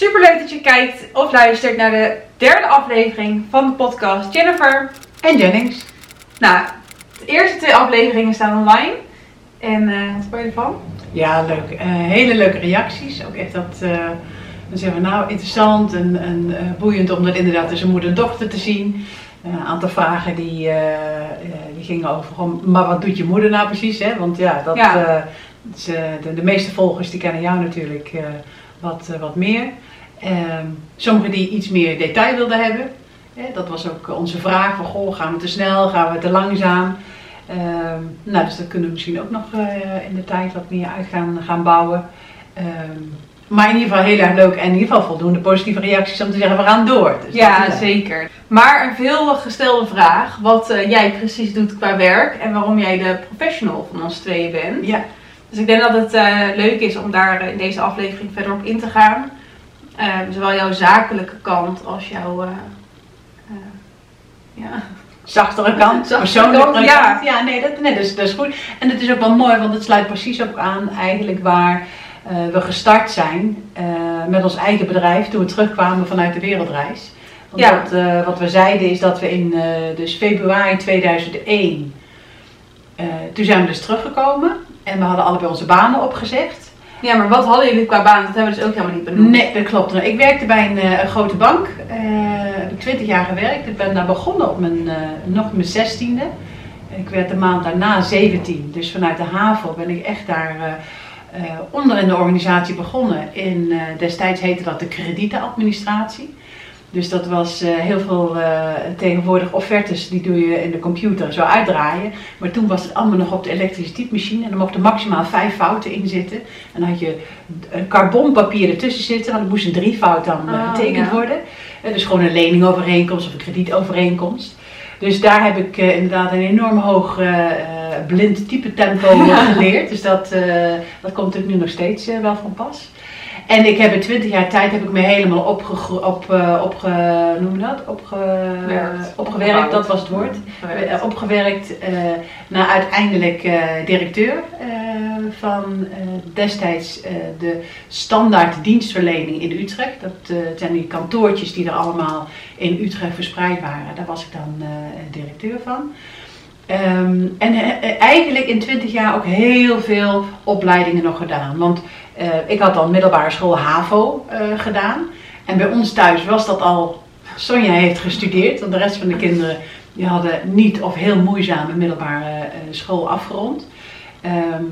Superleuk dat je kijkt of luistert naar de derde aflevering van de podcast Jennifer. En Jennings. Nou, de eerste twee afleveringen staan online. En eh wat vond je ervan? Ja, leuk. Eh, hele leuke reacties. Ook echt dat, eh, dan zeggen we nou interessant en, en boeiend om dat inderdaad tussen moeder en dochter te zien. Een aantal vragen die, die gingen over, gewoon, maar wat doet je moeder nou precies? Hè? Want ja, dat, Ja. de, de meeste volgers die kennen jou natuurlijk wat, wat meer. Ehm sommigen die iets meer detail wilden hebben. Dat was ook onze vraag van, goh, gaan we te snel, gaan we te langzaam? Ehm, nou, dus dat kunnen we misschien ook nog eh, in de tijd wat meer uit gaan, gaan bouwen. Ehm, maar in ieder geval heel erg leuk en in ieder geval voldoende positieve reacties om te zeggen, we gaan door. Dus ja, zeker. Maar een veel gestelde vraag. Wat eh, jij precies doet qua werk en waarom jij de professional van ons tweeën bent. Ja, Dus ik denk dat het eh, leuk is om daar in deze aflevering verder op in te gaan. Eh, zowel jouw zakelijke kant als jouw... eh, eh, ja. zachtere kant, persoonlijke kant, ja. Ja, nee, dat, nee dat, is, dat is goed. En het is ook wel mooi, want het sluit precies ook aan eigenlijk waar eh, we gestart zijn met ons eigen bedrijf toen we terugkwamen vanuit de wereldreis. Want Ja. wat, eh, wat we zeiden is dat we in dus februari 2001, eh, toen zijn we dus teruggekomen en we hadden allebei onze banen opgezegd. Ja, maar wat hadden jullie qua baan? Dat hebben we dus ook helemaal niet benoemd. Nee, dat klopt. Ik werkte bij een, eh, een grote bank. Eh heb ik 20 jaar gewerkt. Ik ben daar begonnen op mijn, eh, nog mijn 16e. Ik werd de maand daarna 17. Dus vanuit de HAVO ben ik echt daar onder in de organisatie begonnen. In, destijds heette dat de kredietenadministratie. Dus dat was eh, heel veel eh, tegenwoordig offertes, die doe je in de computer zo uitdraaien. Maar toen was het allemaal nog op de elektrische typemachine en er mochten maximaal vijf fouten in zitten. En dan had je een carbonpapier ertussen zitten, want er moest een driefout dan eh, Oh, getekend ja. worden. Eh, dus gewoon een leningovereenkomst of een kredietovereenkomst. Dus daar heb ik eh, inderdaad een enorm hoog eh, eh, blind type tempo geleerd. Dus dat, eh, dat komt natuurlijk nu nog steeds eh, wel van pas. En ik heb in 20 jaar tijd heb ik me helemaal opge, op, eh, opge, hoe noem dat? Opge, Werkt. opgewerkt, dat was het woord. Eh, opgewerkt eh, naar uiteindelijk eh, directeur eh, van eh, destijds eh, de standaard dienstverlening in Utrecht. Dat eh, zijn die kantoortjes die er allemaal in Utrecht verspreid waren. Daar was ik dan eh, directeur van. Ehm, en eh, eh, eigenlijk in 20 jaar ook heel veel opleidingen nog gedaan. Want eh, ik had dan middelbare school HAVO gedaan. En bij ons thuis was dat al. Sonja heeft gestudeerd, want de rest van de kinderen die hadden niet of heel moeizaam een middelbare school afgerond. Ehm,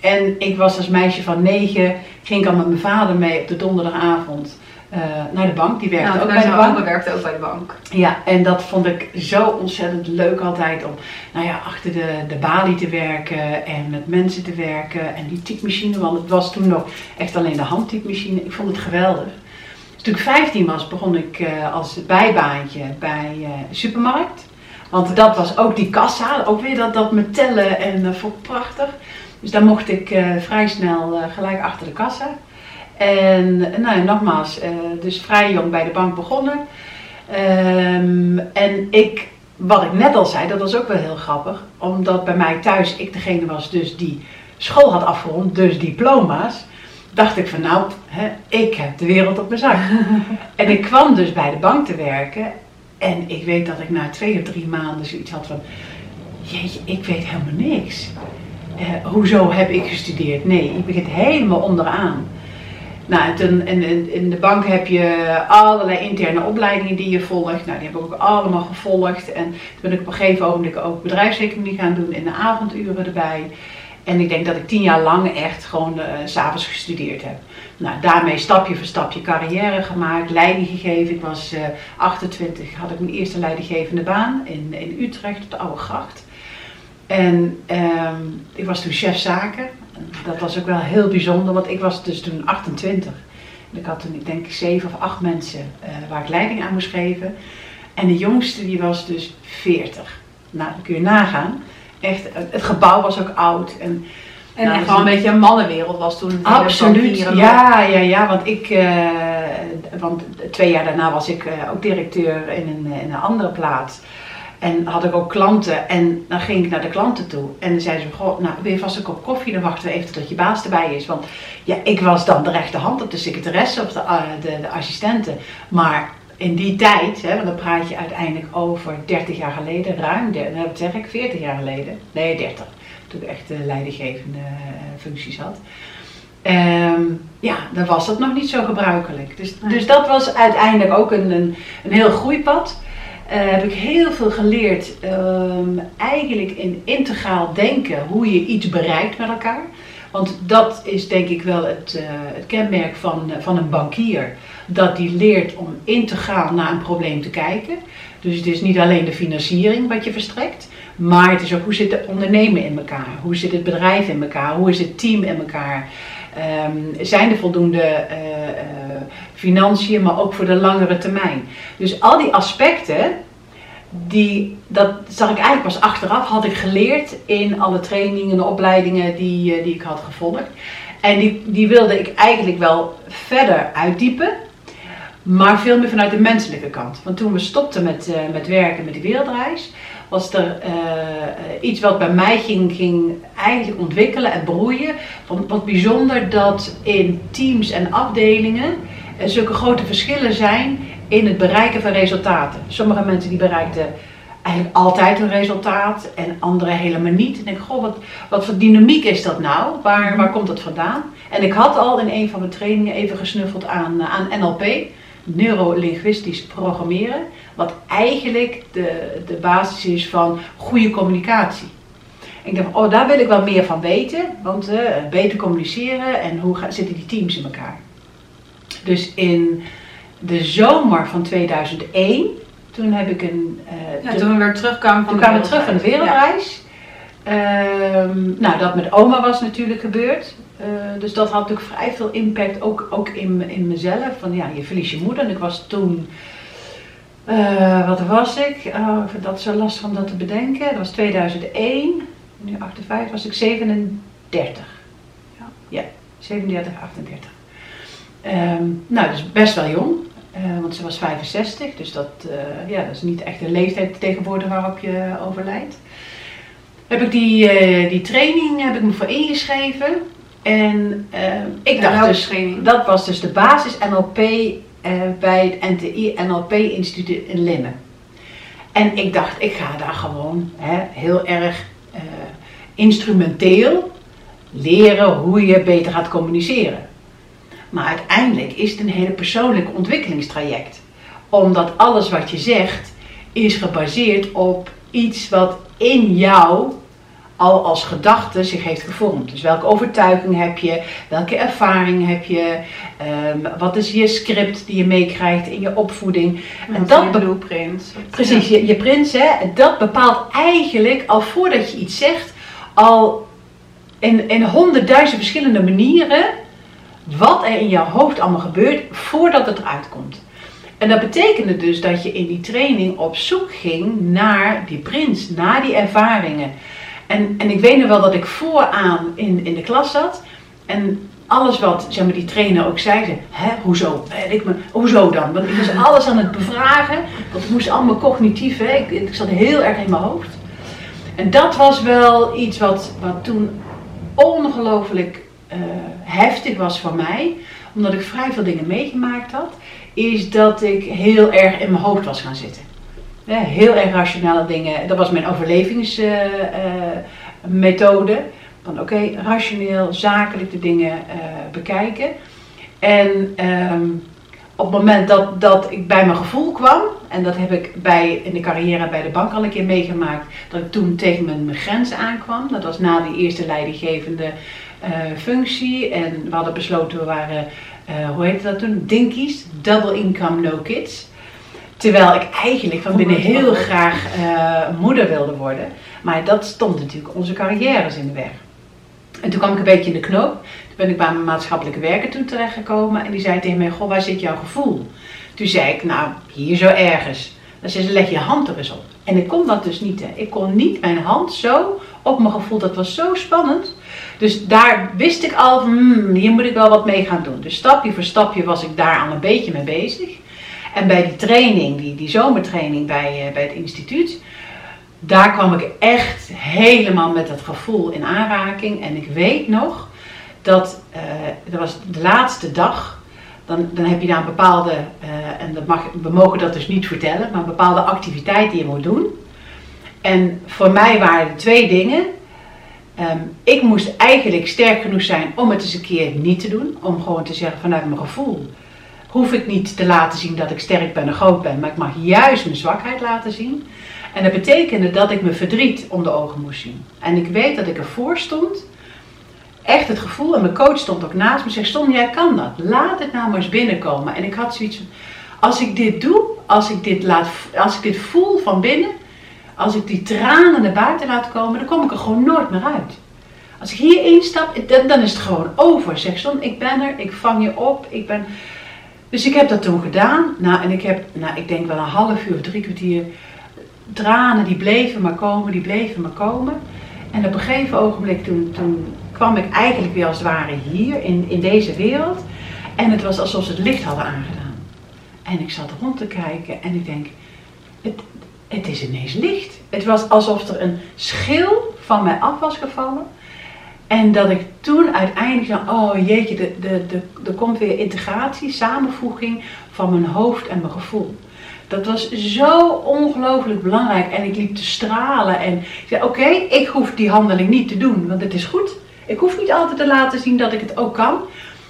en ik was als meisje van negen, ging ik al met mijn vader mee op de donderdagavond eh, naar de bank. Die werkte Nou, ook bij de bank. werkte ook bij de bank. Ja, en dat vond ik zo ontzettend leuk altijd om nou ja, achter de, de balie te werken en met mensen te werken. En die typemachine, want het was toen nog echt alleen de handtypemachine. Ik vond het geweldig. Dus toen ik 15 was, begon ik eh, als bijbaantje bij de supermarkt. Want dat was ook die kassa, ook weer dat, dat met tellen en dat vond ik prachtig. Dus daar mocht ik vrij snel gelijk achter de kassa. En nou, ja, nogmaals, eh, dus vrij jong bij de bank begonnen. Ehm, en ik, wat ik net al zei, dat was ook wel heel grappig. Omdat bij mij thuis ik degene was dus die school had afgerond, dus diploma's. Dacht ik van nou, hè, ik heb de wereld op mijn zak. en ik kwam dus bij de bank te werken. En ik weet dat ik na twee of drie maanden zoiets had van... Jeetje, ik weet helemaal niks. Eh, hoezo heb ik gestudeerd? Nee, je begint helemaal onderaan. Nou, in, in, de bank heb je allerlei interne opleidingen die je volgt. Nou, die heb ik ook allemaal gevolgd. En toen ben ik op een gegeven ogenblik ook bedrijfseconomie gaan doen in de avonduren erbij. En ik denk dat ik tien jaar lang echt gewoon eh, s s'avonds gestudeerd heb. Nou, daarmee stapje voor stapje carrière gemaakt, leiding gegeven. Ik was eh 28, had ik mijn eerste leidinggevende baan in, in Utrecht op de Oude Gracht. En ehm, ik was toen chef zaken. Dat was ook wel heel bijzonder, want ik was dus toen 28. En ik had toen, ik denk, zeven of acht mensen eh, waar ik leiding aan moest geven. En de jongste die was dus 40. Nou, dan kun je nagaan. Echt, het gebouw was ook oud. En En Nou, echt dus gewoon een beetje een mannenwereld was toen. hele Absoluut, ja, ja, ja, want ik, eh, want twee jaar daarna was ik eh, ook directeur in een, in een andere plaats. En had ik ook klanten en dan ging ik naar de klanten toe. En dan zeiden ze, goh, nou wil je vast een kop koffie? Dan wachten we even tot je baas erbij is. Want ja, ik was dan de rechterhand op de secretaresse of de, uh, de, de assistenten. Maar in die tijd, hè, want dan praat je uiteindelijk over 30 jaar geleden, ruim, nou, zeg ik, 40 jaar geleden. Nee, 30. Toen ik echt de leidinggevende uh, functies had. Um, ja, dan was dat nog niet zo gebruikelijk. Dus, dus dat was uiteindelijk ook een, een, een heel groeipad. Uh, heb ik heel veel geleerd, um, eigenlijk in integraal denken, hoe je iets bereikt met elkaar. Want dat is denk ik wel het, uh, het kenmerk van, van een bankier. Dat die leert om integraal naar een probleem te kijken. Dus het is niet alleen de financiering wat je verstrekt. Maar het is ook hoe zit de ondernemer in elkaar? Hoe zit het bedrijf in elkaar? Hoe is het team in elkaar? Um, zijn er voldoende financiën, maar ook voor de langere termijn. Dus al die aspecten, die, dat zag ik eigenlijk pas achteraf, had ik geleerd in alle trainingen en opleidingen die, uh, die ik had gevolgd. En die, die wilde ik eigenlijk wel verder uitdiepen, maar veel meer vanuit de menselijke kant. Want toen we stopten met, met werken met die wereldreis, was er uh, iets wat bij mij ging, ging eigenlijk ontwikkelen en broeien. Van wat bijzonder dat in teams en afdelingen uh, zulke grote verschillen zijn in het bereiken van resultaten. Sommige mensen die bereikten eigenlijk altijd een resultaat en anderen helemaal niet. En ik denk, goh, wat, wat voor dynamiek is dat nou? Waar, waar komt dat vandaan? En ik had al in een van mijn trainingen even gesnuffeld aan, aan NLP neurolinguistisch programmeren, wat eigenlijk de, de basis is van goede communicatie. En ik dacht, oh, daar wil ik wel meer van weten, want uh, beter communiceren en hoe zitten die teams in elkaar. Dus in de zomer van 2001, toen heb ik een. Uh, ja, toen we weer terugkwamen van toen kwamen we terug van de wereldreis. Ja. Um, nou, dat met oma was natuurlijk gebeurd. Uh, dus dat had natuurlijk vrij veel impact, ook, ook in, in mezelf. Van ja, je verliest je moeder. En ik was toen, uh, wat was ik? Oh, ik vind dat zo lastig om dat te bedenken. Dat was 2001. Nu 58 was ik 37. Ja, ja 37, 38. Um, nou, dus best wel jong. Uh, want ze was 65, dus dat, ja, dat is niet echt de leeftijd tegenwoordig waarop je overlijdt. Heb ik die, die training heb ik me voor ingeschreven. En ik dacht dus, dat was dus de basis NLP bij het NTI NLP Instituut in Limmen. En ik dacht, ik ga daar gewoon hè, heel erg instrumenteel leren hoe je beter gaat communiceren. Maar uiteindelijk is het een hele persoonlijke ontwikkelingstraject. Omdat alles wat je zegt is gebaseerd op iets wat in jou al als gedachte zich heeft gevormd. Dus welke overtuiging heb je, welke ervaring heb je, um, wat is je script die je meekrijgt in je opvoeding. en dat je blueprint. Precies, je, je prins, hè, dat bepaalt eigenlijk al voordat je iets zegt, al in, in honderdduizend verschillende manieren wat er in jouw hoofd allemaal gebeurt voordat het eruit komt. En dat betekende dus dat je in die training op zoek ging naar die prins, naar die ervaringen. En, en ik weet nog wel dat ik vooraan in, in de klas zat. En alles wat zeg maar, die trainer ook zei, hè, hoezo? Ik me, hoezo dan? Want ik was alles aan het bevragen. Dat moest allemaal cognitief. Hè. Ik, ik zat heel erg in mijn hoofd. En dat was wel iets wat, wat toen ongelooflijk heftig was voor mij. Omdat ik vrij veel dingen meegemaakt had. Is dat ik heel erg in mijn hoofd was gaan zitten. Heel erg rationele dingen. Dat was mijn overlevingsmethode. Van oké, rationeel, zakelijk de dingen uh, bekijken. En um, op het moment dat, dat ik bij mijn gevoel kwam, en dat heb ik bij, in de carrière bij de bank al een keer meegemaakt, dat ik toen tegen mijn, mijn grens aankwam. Dat was na die eerste leidinggevende functie. En we hadden besloten, we waren, hoe heette dat toen? Dinkies, double income, no kids. Terwijl ik eigenlijk van binnen heel graag uh, moeder wilde worden. Maar dat stond natuurlijk onze carrières in de weg. En toen kwam ik een beetje in de knoop. Ben ik bij mijn maatschappelijke werker toen terechtgekomen. En die zei tegen mij, goh, waar zit jouw gevoel? Toen zei ik, nou, hier zo ergens. Dan zei ze, leg je hand er eens op. En ik kon dat dus niet. Hè. Ik kon niet mijn hand zo op mijn gevoel. Dat was zo spannend. Dus daar wist ik al hmm, hier moet ik wel wat mee gaan doen. Dus stapje voor stapje was ik daar al een beetje mee bezig. En bij die training, die, die zomertraining bij, uh, bij het instituut, daar kwam ik echt helemaal met dat gevoel in aanraking. En ik weet nog dat, dat was de laatste dag, dan, dan heb je daar een bepaalde, uh, en dat mag, we mogen dat dus niet vertellen, maar een bepaalde activiteit die je moet doen. En voor mij waren er twee dingen. Um, ik moest eigenlijk sterk genoeg zijn om het eens een keer niet te doen. Om gewoon te zeggen vanuit mijn gevoel. Hoef ik niet te laten zien dat ik sterk ben en groot ben. Maar ik mag juist mijn zwakheid laten zien. En dat betekende dat ik mijn verdriet om de ogen moest zien. En ik weet dat ik ervoor stond. Echt het gevoel. En mijn coach stond ook naast me. Zegt, Stom, jij kan dat. Laat het nou maar eens binnenkomen. En ik had zoiets van. Als ik dit doe. Als ik dit, laat, als ik dit voel van binnen als ik die tranen naar buiten laat komen, dan kom ik er gewoon nooit meer uit. Als ik hier instap, dan, dan is het gewoon over. Zeg Son, ik ben er, ik vang je op, ik ben... Dus ik heb dat toen gedaan. Nou, en ik heb, nou, ik denk wel een half uur of drie kwartier, tranen die bleven maar komen, die bleven maar komen. En op een gegeven ogenblik, toen, toen kwam ik eigenlijk weer als het ware hier, in, in deze wereld. En het was alsof ze het licht hadden aangedaan. En ik zat rond te kijken en ik denk, het, het is ineens licht. Het was alsof er een schil van mij af was gevallen. En dat ik toen uiteindelijk dacht, oh jeetje, de, de, de, er komt weer integratie, samenvoeging van mijn hoofd en mijn gevoel. Dat was zo ongelooflijk belangrijk en ik liep te stralen en ik zei, oké, ik hoef die handeling niet te doen, want het is goed. Ik hoef niet altijd te laten zien dat ik het ook kan.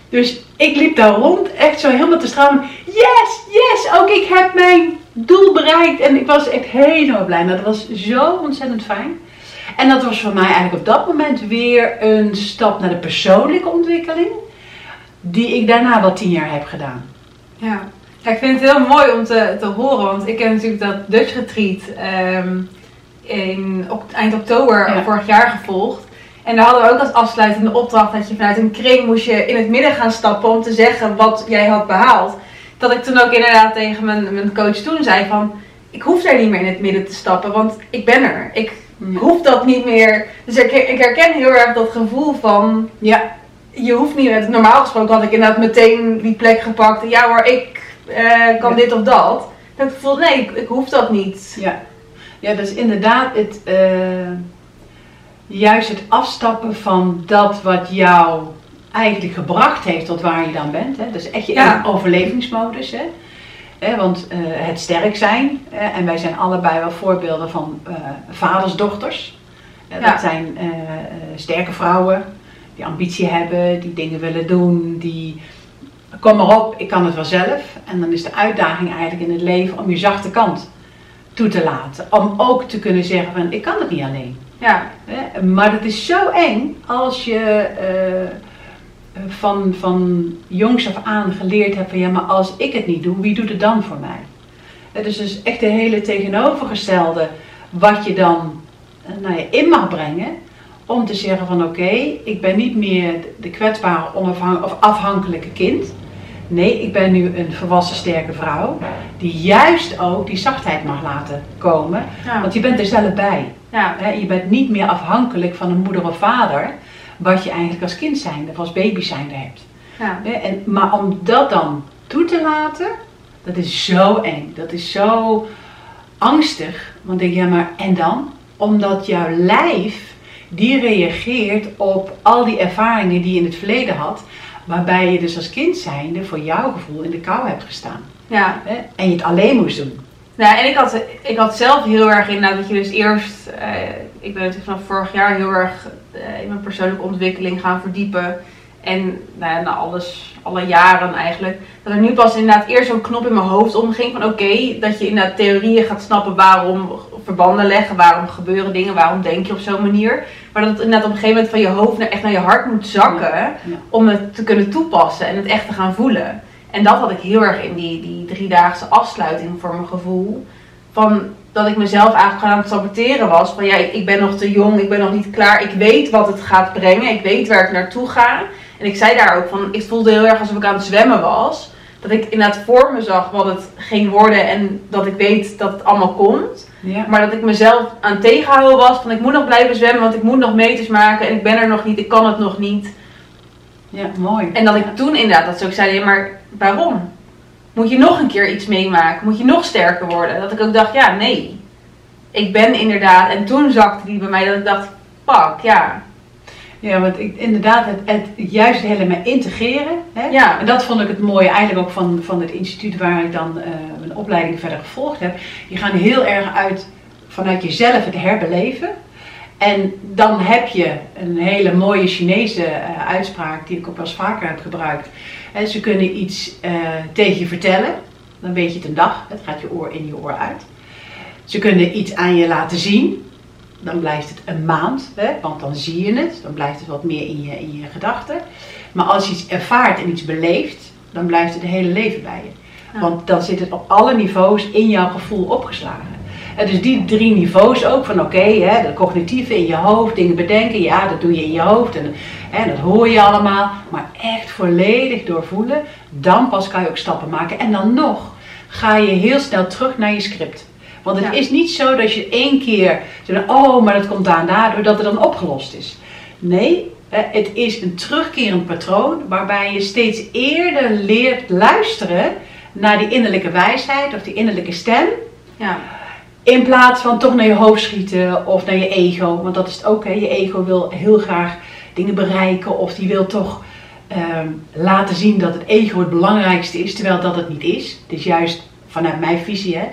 Dus ik liep daar rond, echt zo helemaal te stralen. Yes, yes, ook ik heb mijn doel bereikt. En ik was echt helemaal blij. Dat was zo ontzettend fijn. En dat was voor mij eigenlijk op dat moment weer een stap naar de persoonlijke ontwikkeling. Die ik daarna wel tien jaar heb gedaan. Ja, ja ik vind het heel mooi om te, te horen. Want ik heb natuurlijk dat Dutch Retreat um, in eind oktober vorig jaar gevolgd. En daar hadden we ook als afsluitende opdracht dat je vanuit een kring moest je in het midden gaan stappen om te zeggen wat jij had behaald. Dat ik toen ook inderdaad tegen mijn, mijn coach toen zei van, ik hoef daar niet meer in het midden te stappen, want ik ben er. Ik hoef dat niet meer. Dus ik, ik herken heel erg dat gevoel van, ja, je hoeft niet meer. Normaal gesproken had ik inderdaad meteen die plek gepakt. Ja hoor, ik uh, kan dit of dat. Dat ik voel, nee, ik, ik, hoef dat niet. Ja, ja is inderdaad het... Uh juist het afstappen van dat wat jou eigenlijk gebracht heeft tot waar je dan bent. Hè? Dus echt je overlevingsmodus. Hè? want uh, het sterk zijn, en wij zijn allebei wel voorbeelden van uh, vadersdochters. Ja. Dat zijn uh, sterke vrouwen die ambitie hebben, die dingen willen doen, die kom maar op, ik kan het wel zelf. En dan is de uitdaging eigenlijk in het leven om je zachte kant toe te laten. Om ook te kunnen zeggen van ik kan het niet alleen. Ja. Maar het is zo eng als je uh, van, van jongs af aan geleerd hebt van ja, maar als ik het niet doe, wie doet het dan voor mij? Het is dus echt de hele tegenovergestelde wat je dan uh, nou ja, in mag brengen om te zeggen van oké, ik ben niet meer de kwetsbare of afhankelijke kind. Nee, ik ben nu een volwassen sterke vrouw die juist ook die zachtheid mag laten komen. Want je bent er zelf bij. Ja. je bent niet meer afhankelijk van een moeder of vader, wat je eigenlijk als kind zijnde of als baby zijnde hebt. Ja. en, maar om dat dan toe te laten, dat is zo eng. Dat is zo angstig. Want ik denk, ja maar en dan? Omdat jouw lijf, die reageert op al die ervaringen die je in het verleden had. Waarbij je dus als kind zijnde voor jouw gevoel in de kou hebt gestaan. Ja. En je het alleen moest doen. Nou, en ik had, ik had zelf heel erg inderdaad dat je dus eerst, uh, ik ben natuurlijk vanaf vorig jaar heel erg uh, in mijn persoonlijke ontwikkeling gaan verdiepen. En nou, na alles, alle jaren eigenlijk, dat er nu pas inderdaad eerst zo'n knop in mijn hoofd omging van oké, dat je inderdaad theorieën gaat snappen waarom verbanden leggen, waarom gebeuren dingen, waarom denk je op zo'n manier. Maar dat het inderdaad op een gegeven moment van je hoofd naar, echt naar je hart moet zakken om het te kunnen toepassen en het echt te gaan voelen. En dat had ik heel erg in die, die driedaagse afsluiting voor mijn gevoel. Van dat ik mezelf eigenlijk aan het saboteren was. Van ja, ik ben nog te jong, ik ben nog niet klaar. Ik weet wat het gaat brengen, ik weet waar ik naartoe ga. En ik zei daar ook van, ik voelde heel erg alsof ik aan het zwemmen was. Dat ik inderdaad voor me zag wat het ging worden en dat ik weet dat het allemaal komt. Ja. Maar dat ik mezelf aan het tegenhouden was van ik moet nog blijven zwemmen, want ik moet nog meters maken en ik ben er nog niet, ik kan het nog niet. Ja, mooi. En dat ik toen inderdaad dat zo ik zei, maar waarom? Moet je nog een keer iets meemaken? Moet je nog sterker worden? Dat ik ook dacht, ja, nee. ik ben inderdaad, en toen zakte die bij mij dat ik dacht, pak, ja. Ja, want ik, inderdaad, het, het juist helemaal integreren. Hè? Ja. En dat vond ik het mooie eigenlijk ook van, van het instituut waar ik dan eh, mijn opleiding verder gevolgd heb. Die gaan heel erg uit vanuit jezelf het herbeleven. En dan heb je een hele mooie Chinese eh, uitspraak die ik ook wel eens vaker heb gebruikt. En ze kunnen iets eh, tegen je vertellen, dan weet je het een dag, het gaat je oor in je oor uit. Ze kunnen iets aan je laten zien, dan blijft het een maand, hè, want dan zie je het, dan blijft het wat meer in je, in je gedachten. Maar als je iets ervaart en iets beleeft, dan blijft het het hele leven bij je. Ja. Want dan zit het op alle niveaus in jouw gevoel opgeslagen. En dus die drie niveaus ook van oké, dat cognitieve in je hoofd, dingen bedenken, ja, dat doe je in je hoofd en, hè, dat hoor je allemaal. Maar echt volledig doorvoelen, dan pas kan je ook stappen maken. En dan nog ga je heel snel terug naar je script. Want het Ja. is niet zo dat je één keer, oh, maar dat komt daar en daardoor, dat het dan opgelost is. Nee, het is een terugkerend patroon waarbij je steeds eerder leert luisteren naar die innerlijke wijsheid of die innerlijke stem. Ja, In plaats van toch naar je hoofd schieten of naar je ego. Want dat is het ook. Hè. Je ego wil heel graag dingen bereiken. Of die wil toch ehm, laten zien dat het ego het belangrijkste is. Terwijl dat het niet is. Het is juist vanuit mijn visie hè,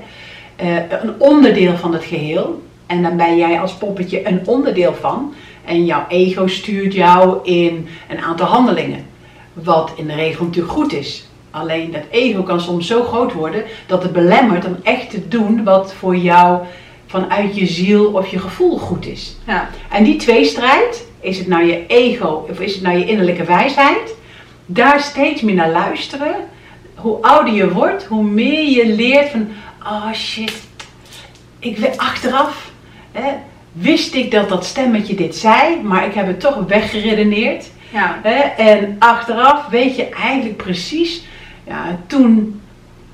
eh, een onderdeel van het geheel. En dan ben jij als poppetje een onderdeel van. En jouw ego stuurt jou in een aantal handelingen. Wat in de regel natuurlijk goed is. Alleen dat ego kan soms zo groot worden dat het belemmert om echt te doen wat voor jou vanuit je ziel of je gevoel goed is. ja, En die tweestrijd, is het nou je ego of is het nou je innerlijke wijsheid, daar steeds meer naar luisteren. Hoe ouder je wordt, hoe meer je leert van, oh shit, ik weet achteraf, hè, wist ik dat dat stemmetje dit zei, maar ik heb het toch weggeredeneerd. ja. Hè? En achteraf weet je eigenlijk precies, ja, toen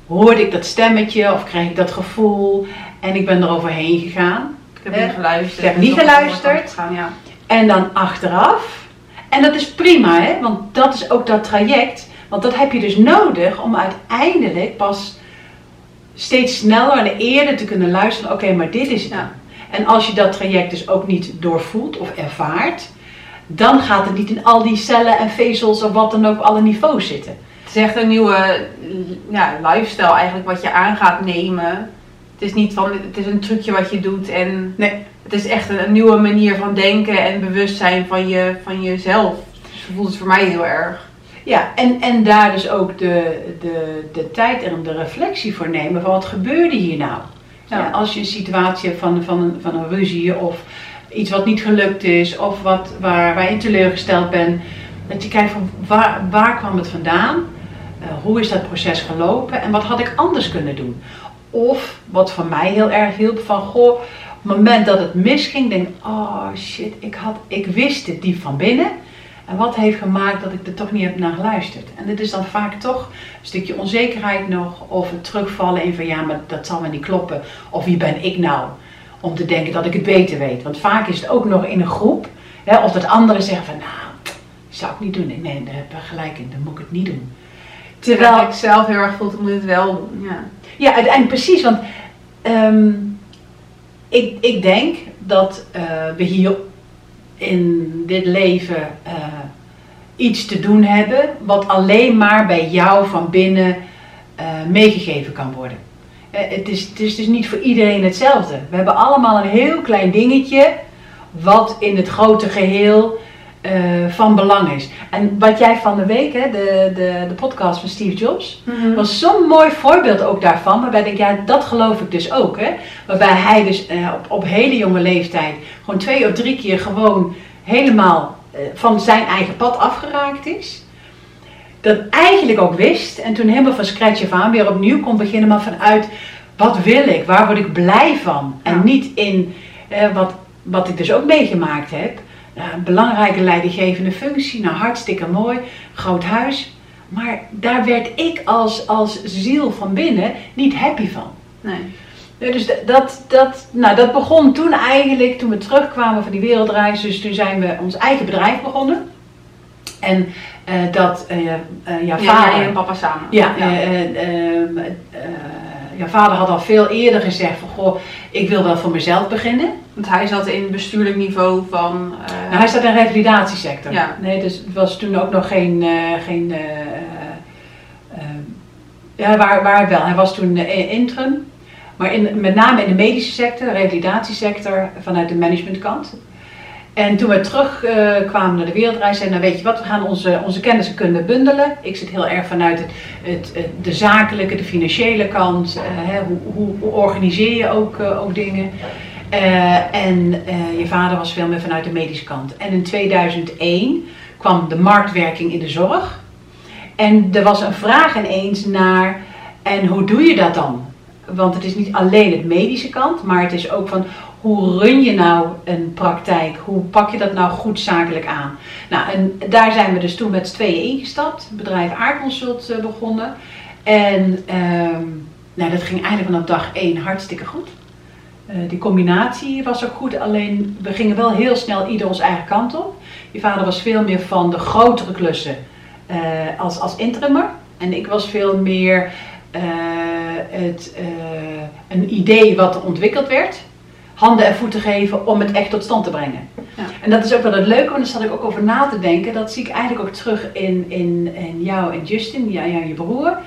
hoorde ik dat stemmetje of kreeg ik dat gevoel en ik ben er overheen gegaan. Ik heb niet geluisterd. niet Ik op de geluisterd. ja. En dan achteraf, en dat is prima, hè? want dat is ook dat traject, want dat heb je dus nodig om uiteindelijk pas steeds sneller en eerder te kunnen luisteren, oké, maar dit is het. Ja. En als je dat traject dus ook niet doorvoelt of ervaart, dan gaat het niet in al die cellen en vezels of wat dan ook op alle niveaus zitten. Het is echt een nieuwe ja, lifestyle eigenlijk wat je aan gaat nemen. Het is niet van, het is een trucje wat je doet en Nee. het is echt een, een nieuwe manier van denken en bewustzijn van, je, van jezelf. Dus voelt het voor mij heel erg. Ja, en, en daar dus ook de, de, de tijd en de reflectie voor nemen van wat gebeurde hier nou? Ja. Ja, als je een situatie hebt van, van, een, van een ruzie of iets wat niet gelukt is of wat, waar, waar je teleurgesteld bent. Dat je kijkt van waar, waar kwam het vandaan? Eh, hoe is dat proces gelopen en wat had ik anders kunnen doen? Of wat voor mij heel erg hielp van goh, op het moment dat het misging, denk oh shit, ik, had, ik wist het diep van binnen. En wat heeft gemaakt dat ik er toch niet heb naar geluisterd? En dit is dan vaak toch een stukje onzekerheid nog, of het terugvallen in van ja, maar dat zal me niet kloppen. Of wie ben ik nou om te denken dat ik het beter weet? Want vaak is het ook nog in een groep, hè, of dat anderen zeggen van nou, zou ik niet doen. Nee, daar heb je gelijk in, dan moet ik het niet doen. Terwijl ik zelf heel erg voel, ik moet het wel doen. Ja. ja, uiteindelijk precies, want ehm, ik, ik denk dat eh, we hier in dit leven eh, iets te doen hebben wat alleen maar bij jou van binnen eh, meegegeven kan worden. Het, is, het is dus niet voor iedereen hetzelfde. We hebben allemaal een heel klein dingetje wat in het grote geheel eh, van belang is. En wat jij van de week, hè, de, de, de podcast van Steve Jobs, was zo'n mooi voorbeeld ook daarvan. Waarbij ik denk, ja, dat geloof ik dus ook. Hè? Waarbij hij dus eh, op, op hele jonge leeftijd gewoon twee of drie keer gewoon helemaal eh, van zijn eigen pad afgeraakt is. Dat eigenlijk ook wist en toen helemaal van scratch af aan weer opnieuw kon beginnen, maar vanuit wat wil ik, waar word ik blij van. En Ja. niet in wat, wat ik dus ook meegemaakt heb. Eh, een belangrijke leidinggevende functie, nou hartstikke mooi, groot huis. Maar daar werd ik als, als ziel van binnen niet happy van. Nee. Dus dat, dat, nou, dat begon toen eigenlijk, toen we terugkwamen van die wereldreis. Dus toen zijn we ons eigen bedrijf begonnen. En eh, dat, eh, eh, jouw Ja, vader... jij en papa samen. Ja, eh, eh, eh, ja, vader had al veel eerder gezegd van, goh, ik wil wel voor mezelf beginnen. Want hij zat in bestuurlijk niveau van... Uh... Nou, hij zat in de revalidatiesector. Ja. Nee, dus het was toen ook nog geen... Uh, geen ja, waar, waar wel. Hij was toen interim. Maar in, met name in de medische sector, de revalidatiesector, vanuit de managementkant. En toen we terugkwamen kwamen naar de wereldreis, zeiden nou weet je wat, we gaan onze, onze kennis kunnen bundelen. Ik zit heel erg vanuit het, het, de zakelijke, de financiële kant. Uh, hè, hoe, hoe, organiseer je ook, uh, ook dingen. en je vader was veel meer vanuit de medische kant. En in 2001 kwam de marktwerking in de zorg. En er was een vraag ineens naar, en hoe doe je dat dan? Want het is niet alleen het medische kant, maar het is ook van hoe run je nou een praktijk? Hoe pak je dat nou goed zakelijk aan? Nou, en daar zijn we dus toen met z'n tweeën ingestapt. Het bedrijf Aardconsult uh, begonnen. En um, nou, dat ging eigenlijk vanaf dag één hartstikke goed. Uh, die combinatie was ook goed, alleen we gingen wel heel snel ieder ons eigen kant op. Je vader was veel meer van de grotere klussen uh, als, als interimmer. En ik was veel meer het, een idee wat ontwikkeld werd handen en voeten geven om het echt tot stand te brengen. Ja. En dat is ook wel het leuke, want daar zat ik ook over na te denken. Dat zie ik eigenlijk ook terug in, in, in jou en Justin, ja, ja, je broer.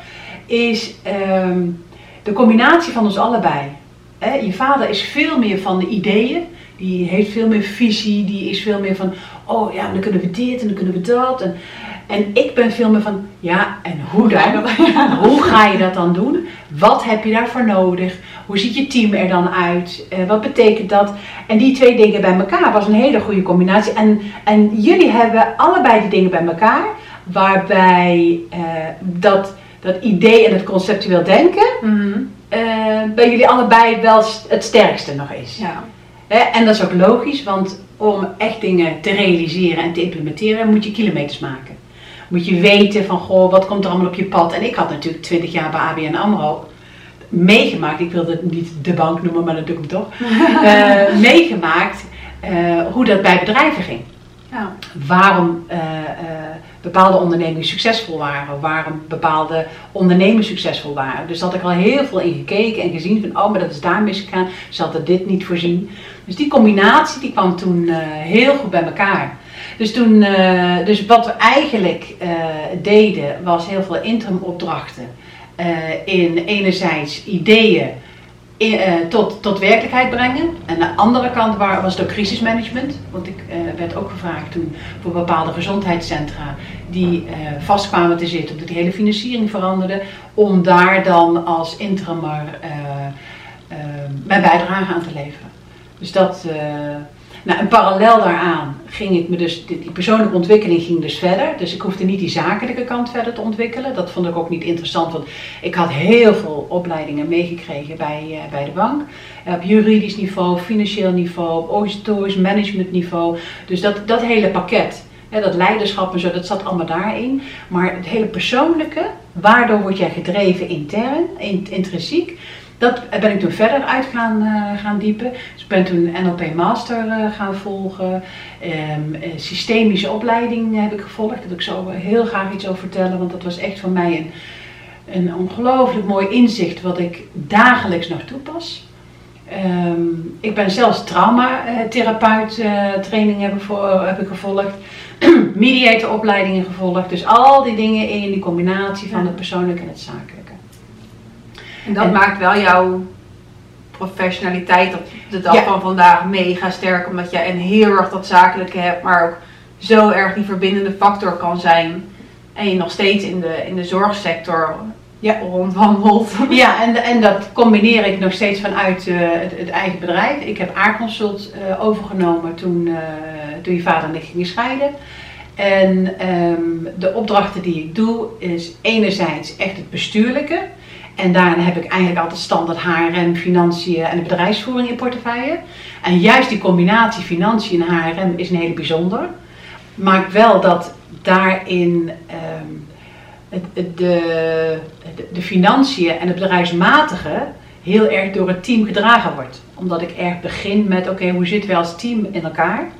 Is um, de combinatie van ons allebei. Hè? Je vader is veel meer van de ideeën. Die heeft veel meer visie. Die is veel meer van, oh ja, dan kunnen we dit en dan kunnen we dat. En, en ik ben veel meer van, ja, en hoe dan? Hoe ga je dat dan doen? Wat heb je daarvoor nodig? Hoe ziet je team er dan uit? Uh, wat betekent dat? En die twee dingen bij elkaar was een hele goede combinatie. En, en jullie hebben allebei die dingen bij elkaar, waarbij uh, dat, dat idee en het conceptueel denken mm -hmm. uh, bij jullie allebei wel het sterkste nog is. Ja. en dat is ook logisch, want om echt dingen te realiseren en te implementeren moet je kilometers maken. Moet je weten van, goh, wat komt er allemaal op je pad? En ik had natuurlijk 20 jaar bij ABN AMRO meegemaakt, ik wilde het niet de bank noemen, maar dat doe ik toch, uh, meegemaakt uh, hoe dat bij bedrijven ging. Ja. Waarom uh, bepaalde ondernemingen succesvol waren, waarom bepaalde ondernemers succesvol waren. Dus had ik al heel veel in gekeken en gezien van, oh, maar dat is daar misgegaan, ze hadden dit niet voorzien. Dus die combinatie die kwam toen heel goed bij elkaar. Dus, toen, dus wat we eigenlijk deden was heel veel interim opdrachten in enerzijds ideeën uh, tot, tot werkelijkheid brengen. En de andere kant waar, was het ook crisismanagement. Want ik uh, werd ook gevraagd toen voor bepaalde gezondheidscentra die vast kwamen te zitten, omdat die hele financiering veranderde, om daar dan als interimmer mijn bijdrage aan te leveren. Dus dat, nou, en parallel daaraan ging ik me dus, die, persoonlijke ontwikkeling ging dus verder. Dus ik hoefde niet die zakelijke kant verder te ontwikkelen. Dat vond ik ook niet interessant, want ik had heel veel opleidingen meegekregen bij, uh, bij de bank. Op juridisch niveau, financieel niveau, op organisatorisch managementniveau. Dus dat, dat hele pakket. dat leiderschap en zo, dat zat allemaal daarin. Maar het hele persoonlijke, waardoor word jij gedreven intern, intrinsiek, dat ben ik toen verder uit gaan, uh, gaan diepen. Dus ik ben toen NLP Master uh, gaan volgen. Um, systemische opleiding heb ik gevolgd. Daar wil ik zo heel graag iets over vertellen. Want dat was echt voor mij een, een ongelooflijk mooi inzicht wat ik dagelijks nog toepas. Um, ik ben zelfs traumatherapeut uh, training heb ik, voor, heb ik gevolgd. Mediatoropleidingen gevolgd. Dus al die dingen in die combinatie van het persoonlijke en het zakelijke. En dat maakt wel jouw professionaliteit op de dag van vandaag mega sterk. Omdat jij een heel erg dat zakelijke hebt, maar ook zo erg die verbindende factor kan zijn. En je nog steeds in de, in de zorgsector ja. rondwandelt. Ja, en, en dat combineer ik nog steeds vanuit uh, het, het, eigen bedrijf. Ik heb Aardconsult uh, overgenomen toen, uh, toen je vader en ik gingen scheiden. En um, de opdrachten die ik doe is enerzijds echt het bestuurlijke. En daarna heb ik eigenlijk altijd standaard HRM, financiën en de bedrijfsvoering in portefeuille. En juist die combinatie financiën en HRM is een hele bijzonder. Maakt wel dat daarin um, het, de, de, financiën en het bedrijfsmatige heel erg door het team gedragen wordt. Omdat ik erg begin met, oké, hoe zitten we als team in elkaar?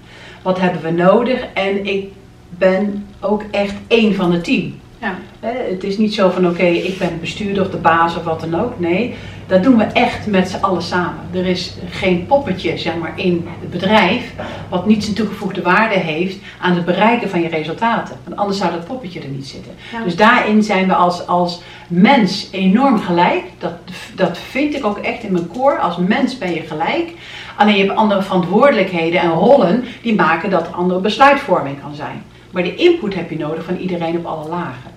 Wat hebben we nodig? En ik ben ook echt één van het team. Ja. Het is niet zo van oké, ik ben bestuurder of de baas of wat dan ook. Nee, dat doen we echt met z'n allen samen. Er is geen poppetje zeg maar, in het bedrijf wat niet zijn toegevoegde waarde heeft aan het bereiken van je resultaten. Want anders zou dat poppetje er niet zitten. Ja. Dus daarin zijn we als, als mens enorm gelijk. Dat, dat vind ik ook echt in mijn koor. Als mens ben je gelijk. Alleen je hebt andere verantwoordelijkheden en rollen die maken dat er andere besluitvorming kan zijn. Maar de input heb je nodig van iedereen op alle lagen.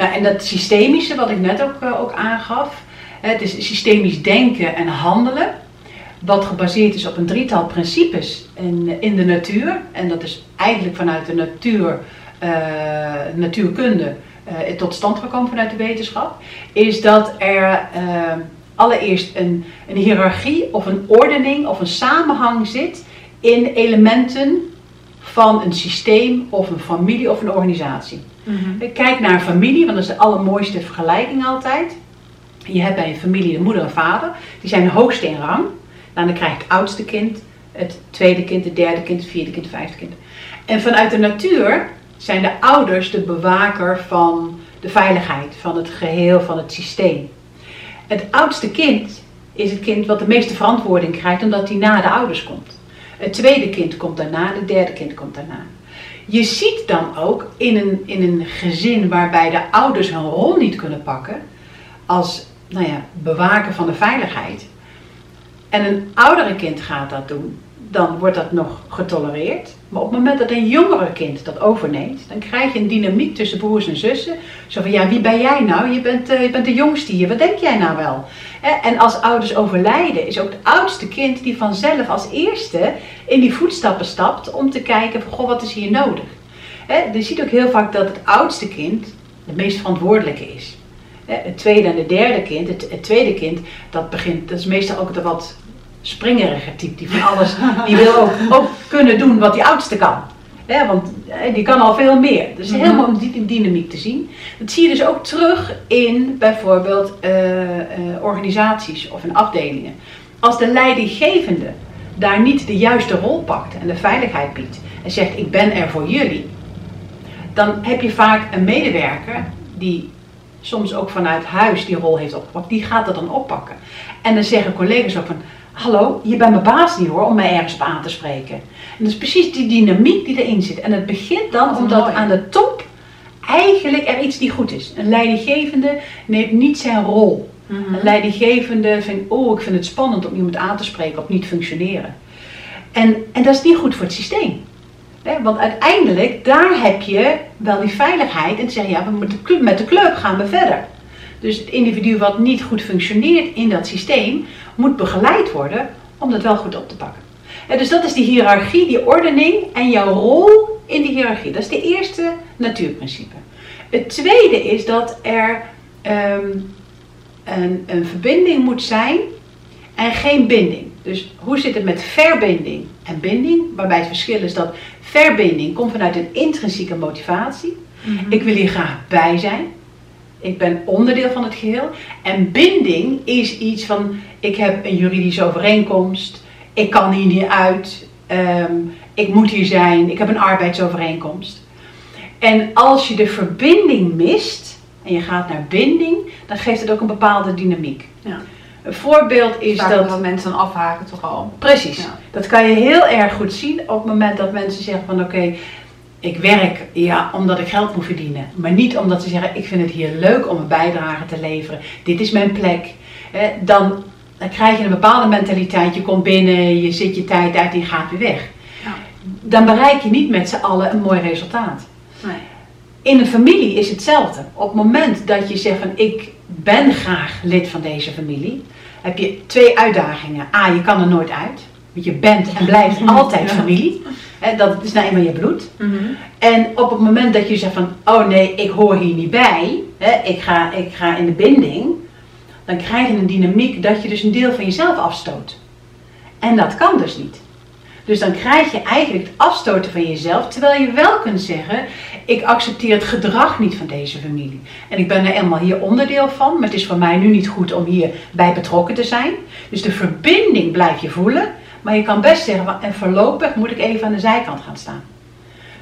Nou, en dat systemische, wat ik net ook, uh, ook aangaf, het is systemisch denken en handelen, wat gebaseerd is op een drietal principes in, in de natuur. En dat is eigenlijk vanuit de natuur, uh, natuurkunde uh, tot stand gekomen vanuit de wetenschap, is dat er allereerst een, een hiërarchie of een ordening of een samenhang zit in elementen van een systeem of een familie of een organisatie. Mhm. Kijk naar familie, want dat is de allermooiste vergelijking altijd. Je hebt bij een familie de moeder en vader, die zijn de hoogste in rang. Dan krijgt het oudste kind, het tweede kind, het derde kind, het vierde kind, het vijfde kind. En vanuit de natuur zijn de ouders de bewaker van de veiligheid, van het geheel, van het systeem. Het oudste kind is het kind wat de meeste verantwoording krijgt omdat hij na de ouders komt. Het tweede kind komt daarna, het derde kind komt daarna. Je ziet dan ook in een, in een gezin waarbij de ouders hun rol niet kunnen pakken als nou ja, bewaker van de veiligheid. En een oudere kind gaat dat doen, dan wordt dat nog getolereerd. Maar op het moment dat een jongere kind dat overneemt, dan krijg je een dynamiek tussen broers en zussen. Zo van, ja, wie ben jij nou? Je bent, uh, je bent de jongste hier, wat denk jij nou wel? En als ouders overlijden, is ook het oudste kind die vanzelf als eerste in die voetstappen stapt om te kijken van, goh, wat is hier nodig? Je ziet ook heel vaak dat het oudste kind het meest verantwoordelijke is. Het tweede en het derde kind, het, het tweede kind, dat begint, dat is meestal ook de wat springerige type, die van alles, die wil ook, ook kunnen doen wat die oudste kan. He, want die kan al veel meer. Dus Mhm. helemaal om die dynamiek te zien. Dat zie je dus ook terug in bijvoorbeeld eh, eh, organisaties of in afdelingen. Als de leidinggevende daar niet de juiste rol pakt en de veiligheid biedt en zegt ik ben er voor jullie, dan heb je vaak een medewerker die soms ook vanuit huis die rol heeft opgepakt, die gaat dat dan oppakken. En dan zeggen collega's ook van, hallo, je bent mijn baas niet hoor, om mij ergens op aan te spreken. En dat is precies die dynamiek die erin zit. En het begint dan omdat mooi. aan de top eigenlijk er iets niet goed is. Een leidinggevende neemt niet zijn rol. Mhm. Een leidinggevende vindt, oh ik vind het spannend om iemand aan te spreken op niet functioneren. En, en dat is niet goed voor het systeem. Want uiteindelijk, daar heb je wel die veiligheid en te zeggen, ja, we moeten club- met de club gaan we verder. Dus het individu wat niet goed functioneert in dat systeem, moet begeleid worden om dat wel goed op te pakken. Dus dat is die hiërarchie, die ordening en jouw rol in die hiërarchie. Dat is de eerste natuurprincipe. Het tweede is dat er ehm, een, een verbinding moet zijn en geen binding. Dus hoe zit het met verbinding en binding? Waarbij het verschil is dat verbinding komt vanuit een intrinsieke motivatie. Mhm. Ik wil hier graag bij zijn. Ik ben onderdeel van het geheel. En binding is iets van, ik heb een juridische overeenkomst. Ik kan hier niet uit. ehm, ik moet hier zijn. Ik heb een arbeidsovereenkomst. En als je de verbinding mist en je gaat naar binding, dan geeft het ook een bepaalde dynamiek. Ja. Een voorbeeld is Vaak dat. dat mensen dan afhaken toch al. Precies. Ja. Dat kan je heel erg goed zien op het moment dat mensen zeggen van oké, ik werk ja, omdat ik geld moet verdienen. Maar niet omdat ze zeggen ik vind het hier leuk om een bijdrage te leveren. Dit is mijn plek. Dan, dan krijg je een bepaalde mentaliteit. Je komt binnen, je zit je tijd uit en je gaat weer weg. Ja. Dan bereik je niet met z'n allen een mooi resultaat. Nee. In een familie is hetzelfde. Op het moment dat je zegt van ik ben graag lid van deze familie, heb je twee uitdagingen. A, je kan er nooit uit. Want je bent en blijft altijd familie. Dat is nou eenmaal je bloed. Mhm. En op het moment dat je zegt van, oh nee, ik hoor hier niet bij, ik, ga, ik ga in de binding, dan krijg je een dynamiek dat je dus een deel van jezelf afstoot. En dat kan dus niet. Dus dan krijg je eigenlijk het afstoten van jezelf, terwijl je wel kunt zeggen, ik accepteer het gedrag niet van deze familie. En ik ben er eenmaal hier onderdeel van, maar het is voor mij nu niet goed om hierbij betrokken te zijn. Dus de verbinding blijf je voelen, maar je kan best zeggen, en voorlopig moet ik even aan de zijkant gaan staan.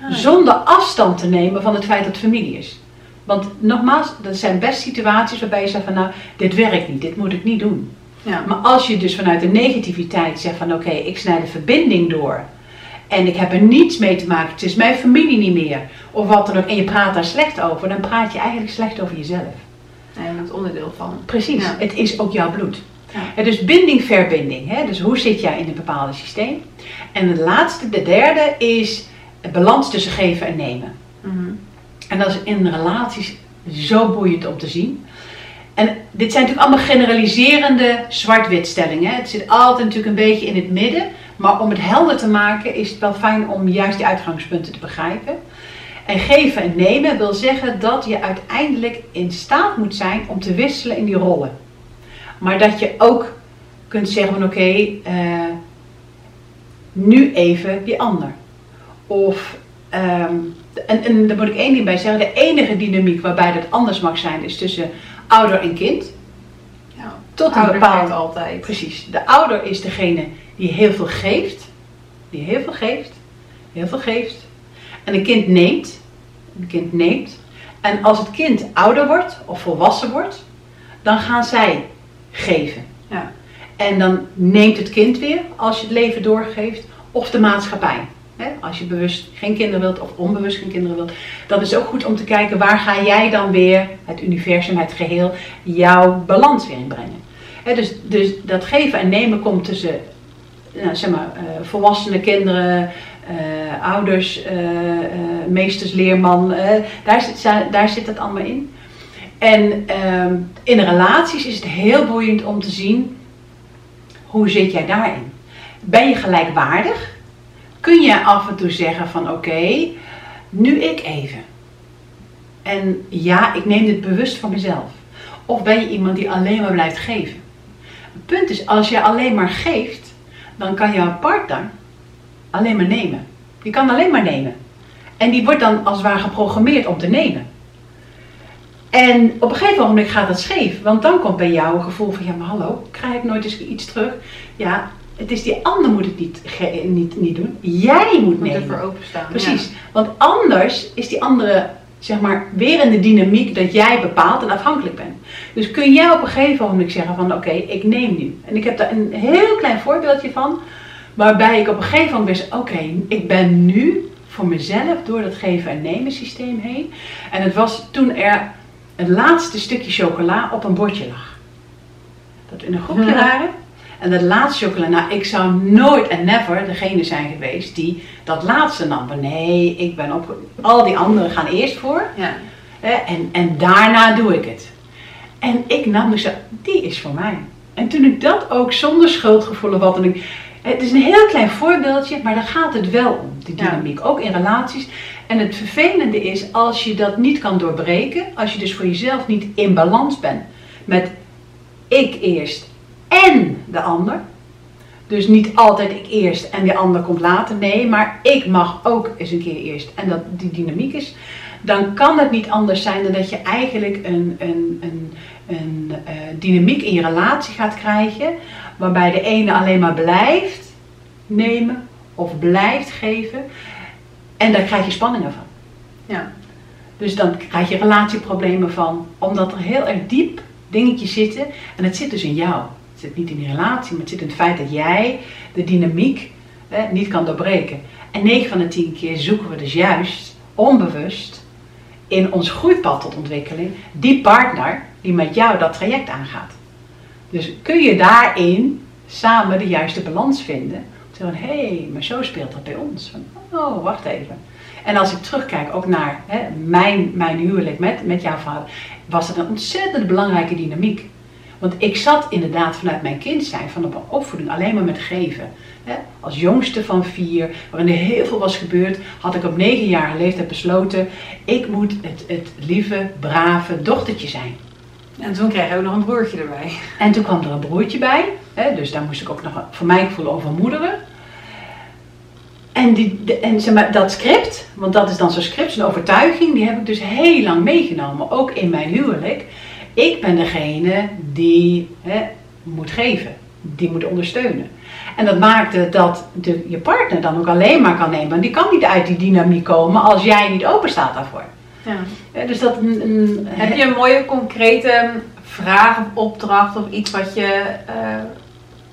Ah, ja. Zonder afstand te nemen van het feit dat het familie is. Want nogmaals, dat zijn best situaties waarbij je zegt van nou, dit werkt niet, dit moet ik niet doen. Ja. Maar als je dus vanuit de negativiteit zegt van oké, ik snij de verbinding door. En ik heb er niets mee te maken, het is mijn familie niet meer. Of wat dan ook, en je praat daar slecht over, dan praat je eigenlijk slecht over jezelf. Nee, dat onderdeel van. Precies, Ja. het is ook jouw bloed. Ja, dus binding, verbinding. Hè? Dus hoe zit jij in een bepaald systeem? En de laatste, de derde, is het balans tussen geven en nemen. Mhm. En dat is in relaties zo boeiend om te zien. En dit zijn natuurlijk allemaal generaliserende zwart-wit-stellingen. Het zit altijd natuurlijk een beetje in het midden. Maar om het helder te maken is het wel fijn om juist die uitgangspunten te begrijpen. En geven en nemen wil zeggen dat je uiteindelijk in staat moet zijn om te wisselen in die rollen. Maar dat je ook kunt zeggen van oké, eh, nu even die ander. Of, ehm, en, en daar moet ik één ding bij zeggen, de enige dynamiek waarbij dat anders mag zijn is tussen ouder en kind. Ja. Tot een bepaald altijd. Precies. De ouder is degene die heel veel geeft. Die heel veel geeft. Heel veel geeft. En een kind neemt. Een kind neemt. En als het kind ouder wordt of volwassen wordt, dan gaan zij geven. Ja. En dan neemt het kind weer als je het leven doorgeeft, of de maatschappij. Als je bewust geen kinderen wilt of onbewust geen kinderen wilt, dan is het ook goed om te kijken waar ga jij dan weer, het universum, het geheel, jouw balans weer in brengen. Dus, dus dat geven en nemen komt tussen nou, zeg maar, eh, volwassenen, kinderen, eh, ouders, eh, meesters, leerman. daar, zit, daar zit het allemaal in. En ehm, in relaties is het heel boeiend om te zien hoe zit jij daarin. Ben je gelijkwaardig? Kun je af en toe zeggen van oké, nu ik even. En ja, ik neem dit bewust voor mezelf. Of ben je iemand die alleen maar blijft geven? Het punt is, als je alleen maar geeft, dan kan jouw partner alleen maar nemen. Die kan alleen maar nemen. En die wordt dan als het ware geprogrammeerd om te nemen. En op een gegeven moment gaat dat scheef. Want dan komt bij jou een gevoel van, ja maar hallo, krijg ik nooit eens iets terug? Ja, het is die ander moet het niet, niet, niet doen. Jij moet Moet nemen. ervoor openstaan. Precies. Want anders is die andere, zeg maar, weer in de dynamiek dat jij bepaalt en afhankelijk bent. Dus kun jij op een gegeven moment zeggen van oké, ik neem nu. En ik heb daar een heel klein voorbeeldje van. Waarbij ik op een gegeven moment wist, oké, ik ben nu voor mezelf door dat geven en nemen systeem heen. En het was toen er het laatste stukje chocola op een bordje lag. Dat we in een groepje waren. En dat laatste chocola, nou ik zou nooit en never degene zijn geweest die dat laatste nam. Maar nee, ik ben op, al die anderen gaan eerst voor. Ja. En, en daarna doe ik het. En ik nam dus, die is voor mij. En toen ik dat ook zonder schuldgevoel of wat dan ook. Het is een heel klein voorbeeldje, maar daar gaat het wel om, die Ja. dynamiek. Ook in relaties. En het vervelende is, als je dat niet kan doorbreken, als je dus voor jezelf niet in balans bent met ik eerst en de ander. Dus niet altijd ik eerst en de ander komt later. Nee, maar ik mag ook eens een keer eerst. En dat die dynamiek is. Dan kan het niet anders zijn dan dat je eigenlijk een, een, een, een eh, dynamiek in je relatie gaat krijgen. Waarbij de ene alleen maar blijft nemen of blijft geven. En daar krijg je spanningen van. Ja. Dus dan krijg je relatieproblemen van, omdat er heel erg diep dingetjes zitten. En het zit dus in jou. Het zit niet in die relatie, maar het zit in het feit dat jij de dynamiek eh, niet kan doorbreken. En 9 van de 10 keer zoeken we dus juist, onbewust, in ons groeipad tot ontwikkeling, die partner die met jou dat traject aangaat. Dus kun je daarin samen de juiste balans vinden. Zeggen, hé, hey, maar zo speelt dat bij ons. Van, oh, wacht even. En als ik terugkijk ook naar hè, mijn, mijn huwelijk met, met jouw vader, was het een ontzettend belangrijke dynamiek. Want ik zat inderdaad vanuit mijn kind zijn, van mijn opvoeding, alleen maar met geven. Hè. Als jongste van vier, waarin er heel veel was gebeurd, had ik op negenjarige leeftijd besloten, ik moet het, het lieve, brave dochtertje zijn. En toen kreeg je ook nog een broertje erbij. En toen kwam er een broertje bij, hè, dus daar moest ik ook nog voor mijn gevoel over moederen. En, die, en zeg maar, dat script, want dat is dan zo'n script, zo'n overtuiging, die heb ik dus heel lang meegenomen, ook in mijn huwelijk. Ik ben degene die hè, moet geven, die moet ondersteunen. En dat maakte dat de, je partner dan ook alleen maar kan nemen. Want die kan niet uit die dynamiek komen als jij niet open staat daarvoor. Ja. Eh, dus dat een, een- Heb je een mooie concrete vraag of opdracht of iets wat je, eh,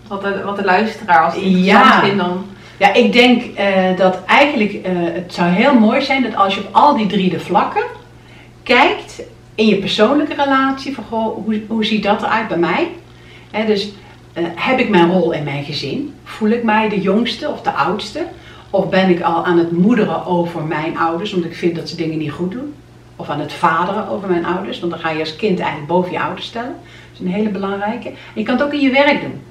wat, de, wat de luisteraar als Ja. vindt dan? Ja, ik denk eh, dat eigenlijk het zou heel mooi zijn dat als je op al die drie de vlakken kijkt in je persoonlijke relatie, van goh, hoe, hoe ziet dat eruit bij mij? Hè, dus heb ik mijn rol in mijn gezin? Voel ik mij de jongste of de oudste? Of ben ik al aan het moederen over mijn ouders, omdat ik vind dat ze dingen niet goed doen? Of aan het vaderen over mijn ouders, want dan ga je als kind eigenlijk boven je ouders stellen. Dat is een hele belangrijke. En je kan het ook in je werk doen.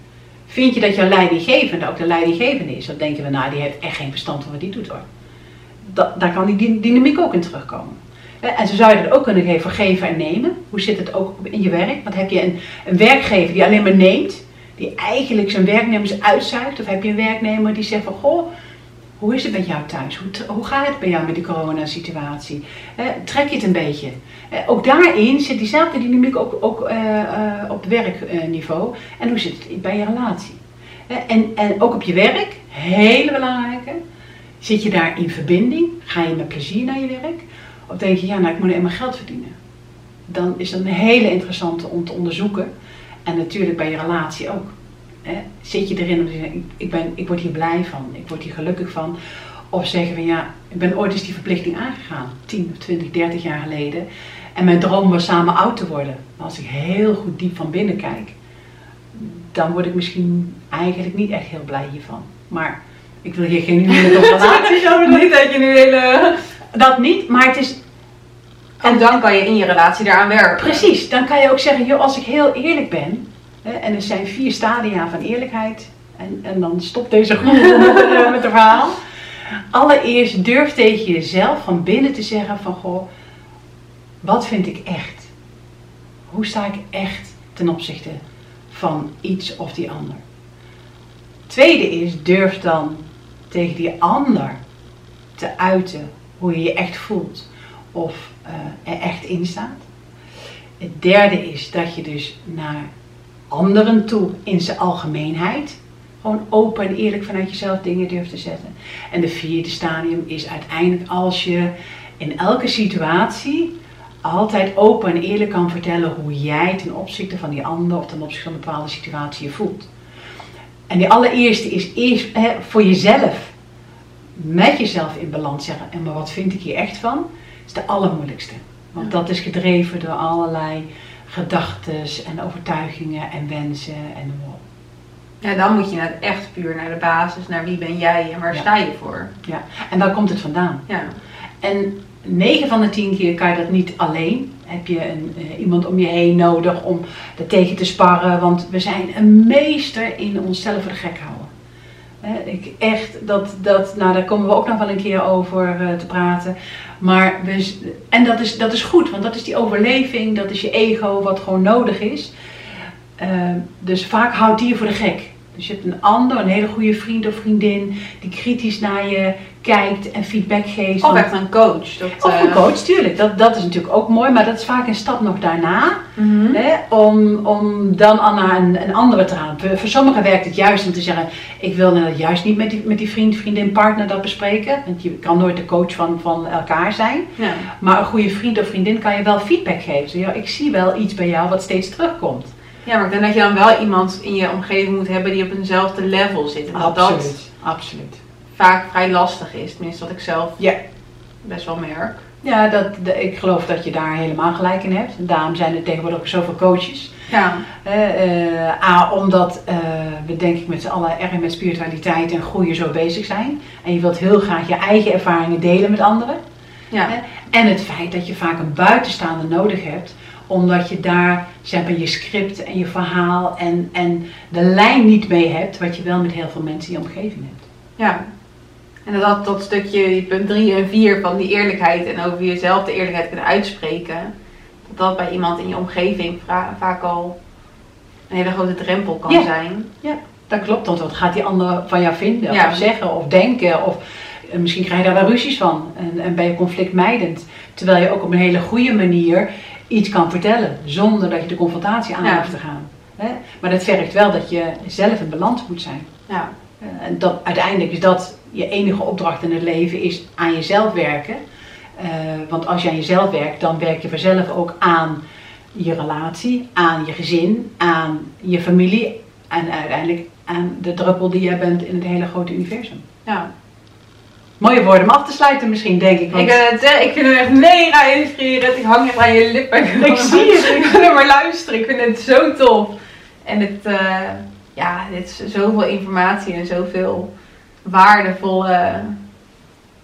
Vind je dat jouw leidinggevende ook de leidinggevende is? Dan denken we, nou, die heeft echt geen verstand van wat die doet hoor. Da- daar kan die dy- dynamiek ook in terugkomen. En zo zou je dat ook kunnen geven geven en nemen. Hoe zit het ook in je werk? Want heb je een, een werkgever die alleen maar neemt, die eigenlijk zijn werknemers uitzuigt? Of heb je een werknemer die zegt van, goh, hoe is het met jou thuis? Hoe, gaat het bij jou met die coronasituatie? Hè, trek je het een beetje? Eh, ook daarin zit diezelfde dynamiek ook, ook eh, eh, op werkniveau. en hoe zit het bij je relatie? Eh, en, en ook op je werk, hele belangrijke. Zit je daar in verbinding? Ga je met plezier naar je werk? Of denk je, ja, nou, ik moet eenmaal geld verdienen? Dan is dat een hele interessante om te onderzoeken. En natuurlijk bij je relatie ook. Hè? Zit je erin om te zeggen, ik, ben, ik word hier blij van, ik word hier gelukkig van. Of zeggen van ja, ik ben ooit eens die verplichting aangegaan, 10 of 20, 30 jaar geleden. En mijn droom was samen oud te worden. Maar als ik heel goed diep van binnen kijk, dan word ik misschien eigenlijk niet echt heel blij hiervan. Maar ik wil hier geen of relaties over. Niet dat je nu hele... Dat niet, maar het is En dan kan je in je relatie daaraan werken. Precies, dan kan je ook zeggen, joh, als ik heel eerlijk ben, en er zijn vier stadia van eerlijkheid, en, en dan stopt deze groep met, eh, met het verhaal. Allereerst durf tegen jezelf van binnen te zeggen van, goh, wat vind ik echt? Hoe sta ik echt ten opzichte van iets of die ander? Tweede is, durf dan tegen die ander te uiten hoe je je echt voelt of eh, er echt in staat. Het derde is dat je dus naar anderen toe in zijn algemeenheid gewoon open en eerlijk vanuit jezelf dingen durft te zetten. En de vierde stadium is uiteindelijk als je in elke situatie altijd open en eerlijk kan vertellen hoe jij ten opzichte van die ander of ten opzichte van een bepaalde situatie je voelt. En die allereerste is eerst hè, voor jezelf met jezelf in balans zeggen. En maar wat vind ik hier echt van? is de allermoeilijkste. Want Ja. dat is gedreven door allerlei gedachten en overtuigingen en wensen en noem maar op. Ja, dan moet je naar echt puur naar de basis, naar wie ben jij en waar Ja. sta je voor. Ja. En daar komt het vandaan. Ja. En 9 van de 10 keer kan je dat niet alleen. Heb je een, eh, iemand om je heen nodig om er tegen te sparren. Want we zijn een meester in onszelf voor de gek houden. Ik echt, dat, dat, nou daar komen we ook nog wel een keer over eh, te praten. Maar we, en dat is, dat is goed, want dat is die overleving, dat is je ego wat gewoon nodig is. Eh, dus vaak houdt die je voor de gek. Dus je hebt een ander, een hele goede vriend of vriendin, die kritisch naar je kijkt en feedback geeft. Of echt een coach. Dat, of een eh, coach, tuurlijk. Dat, dat is natuurlijk ook mooi, maar dat is vaak een stap nog daarna. mhm. Hè, om, om dan al naar een, een andere te gaan. Voor, voor sommigen werkt het juist om te zeggen: Ik wil nou juist niet met die, met die vriend, vriendin, partner dat bespreken. Want je kan nooit de coach van, van elkaar zijn. Ja. Maar een goede vriend of vriendin kan je wel feedback geven. Zo, ja, ik zie wel iets bij jou wat steeds terugkomt. ja, maar ik denk dat je dan wel iemand in je omgeving moet hebben die op eenzelfde level zit. En dat Absoluut. Vaak vrij lastig is. Tenminste, wat ik zelf Ja. best wel merk. Ja, dat, de- ik geloof dat je daar helemaal gelijk in hebt. Daarom zijn er tegenwoordig ook zoveel coaches. Ja. Eh, eh, A, omdat eh, we denk ik met z'n allen erg met spiritualiteit en groeien zo bezig zijn. En je wilt heel graag je eigen ervaringen delen met anderen. Ja. En het feit dat je vaak een buitenstaander nodig hebt. Omdat je daar zeg maar, je script en je verhaal en, en de lijn niet mee hebt. Wat je wel met heel veel mensen in je omgeving hebt. Ja. En dat, dat stukje, punt 3 en 4 van die eerlijkheid en over jezelf de eerlijkheid kunnen uitspreken, dat dat bij iemand in je omgeving vaak al een hele grote drempel kan Ja. zijn. Dat klopt, want wat gaat die ander van jou vinden Ja. of zeggen of denken? Of eh, misschien krijg je daar wel ruzies van en, en ben je conflictmijdend. Terwijl je ook op een hele goede manier iets kan vertellen zonder dat je de confrontatie aan Ja. hoeft te gaan. Hè? Maar dat vergt wel dat je zelf in balans moet zijn. Ja. Eh, En dat, uiteindelijk is dat je enige opdracht in het leven, is aan jezelf werken. Eh, want als je aan jezelf werkt, dan werk je vanzelf ook aan je relatie, aan je gezin, aan je familie en uiteindelijk aan de druppel die jij bent in het hele grote universum. Ja. Mooie woorden om af te sluiten misschien, denk ik. Want... Ik, het, ik vind hem echt mega inspirerend. Ik hang echt aan je lippen. Ik zie het. Ik wil er maar luisteren. Ik vind het zo tof. En het, uh, ja, dit is zoveel informatie en zoveel waardevolle...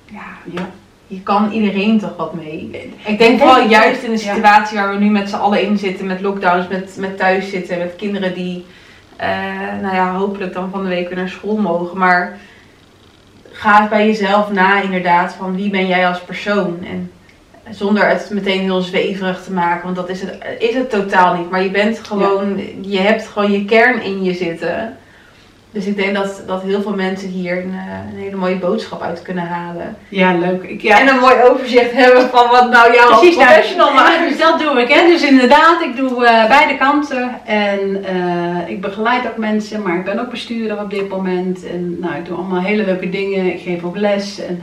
Ja, ja, je kan iedereen toch wat mee. Ik denk vooral juist in de situatie waar we nu met z'n allen in zitten, met lockdowns, met, met thuis zitten, met kinderen die, uh, nou ja, hopelijk dan van de week weer naar school mogen. Maar ga bij jezelf na inderdaad van wie ben jij als persoon. En zonder het meteen heel zweverig te maken, want dat is het, is het totaal niet. Maar je bent gewoon, je hebt gewoon je kern in je zitten. Dus ik denk dat, dat heel veel mensen hier een, eh, een hele mooie boodschap uit kunnen halen. Ja, leuk. Ik, ja. En een mooi overzicht hebben van wat nou jouw Precies, als professional nou, maakt. Dus dat doe ik. Hè. Dus inderdaad, ik doe uh, beide kanten. En uh, ik begeleid ook mensen, maar ik ben ook bestuurder op dit moment. En nou, ik doe allemaal hele leuke dingen. Ik geef ook les. En,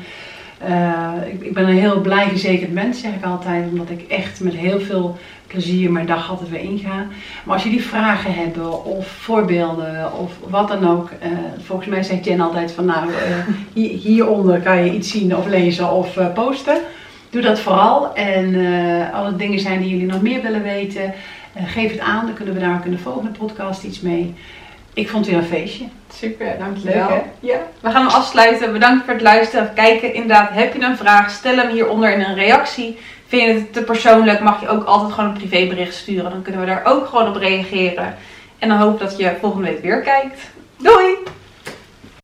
ik, ik, ben een heel blij gezekerd mens, zeg ik altijd. Omdat ik echt met heel veel plezier mijn dag altijd weer ingaan. Maar als jullie vragen hebben of voorbeelden of wat dan ook. Uh, volgens mij zegt Jen altijd van nou, uh, hieronder kan je iets zien of lezen of uh, posten. Doe dat vooral. En alle dingen zijn die jullie nog meer willen weten. geef het aan, dan kunnen we daar in de volgende podcast iets mee. Ik vond het weer een feestje. Super, dankjewel. Leuk, ja. We gaan hem afsluiten. Bedankt voor het luisteren. Kijken, inderdaad, heb je een vraag? Stel hem hieronder in een reactie. Vind je het te persoonlijk, mag je ook altijd gewoon een privébericht sturen. Dan kunnen we daar ook gewoon op reageren. En dan hoop dat je volgende week weer kijkt. Doei!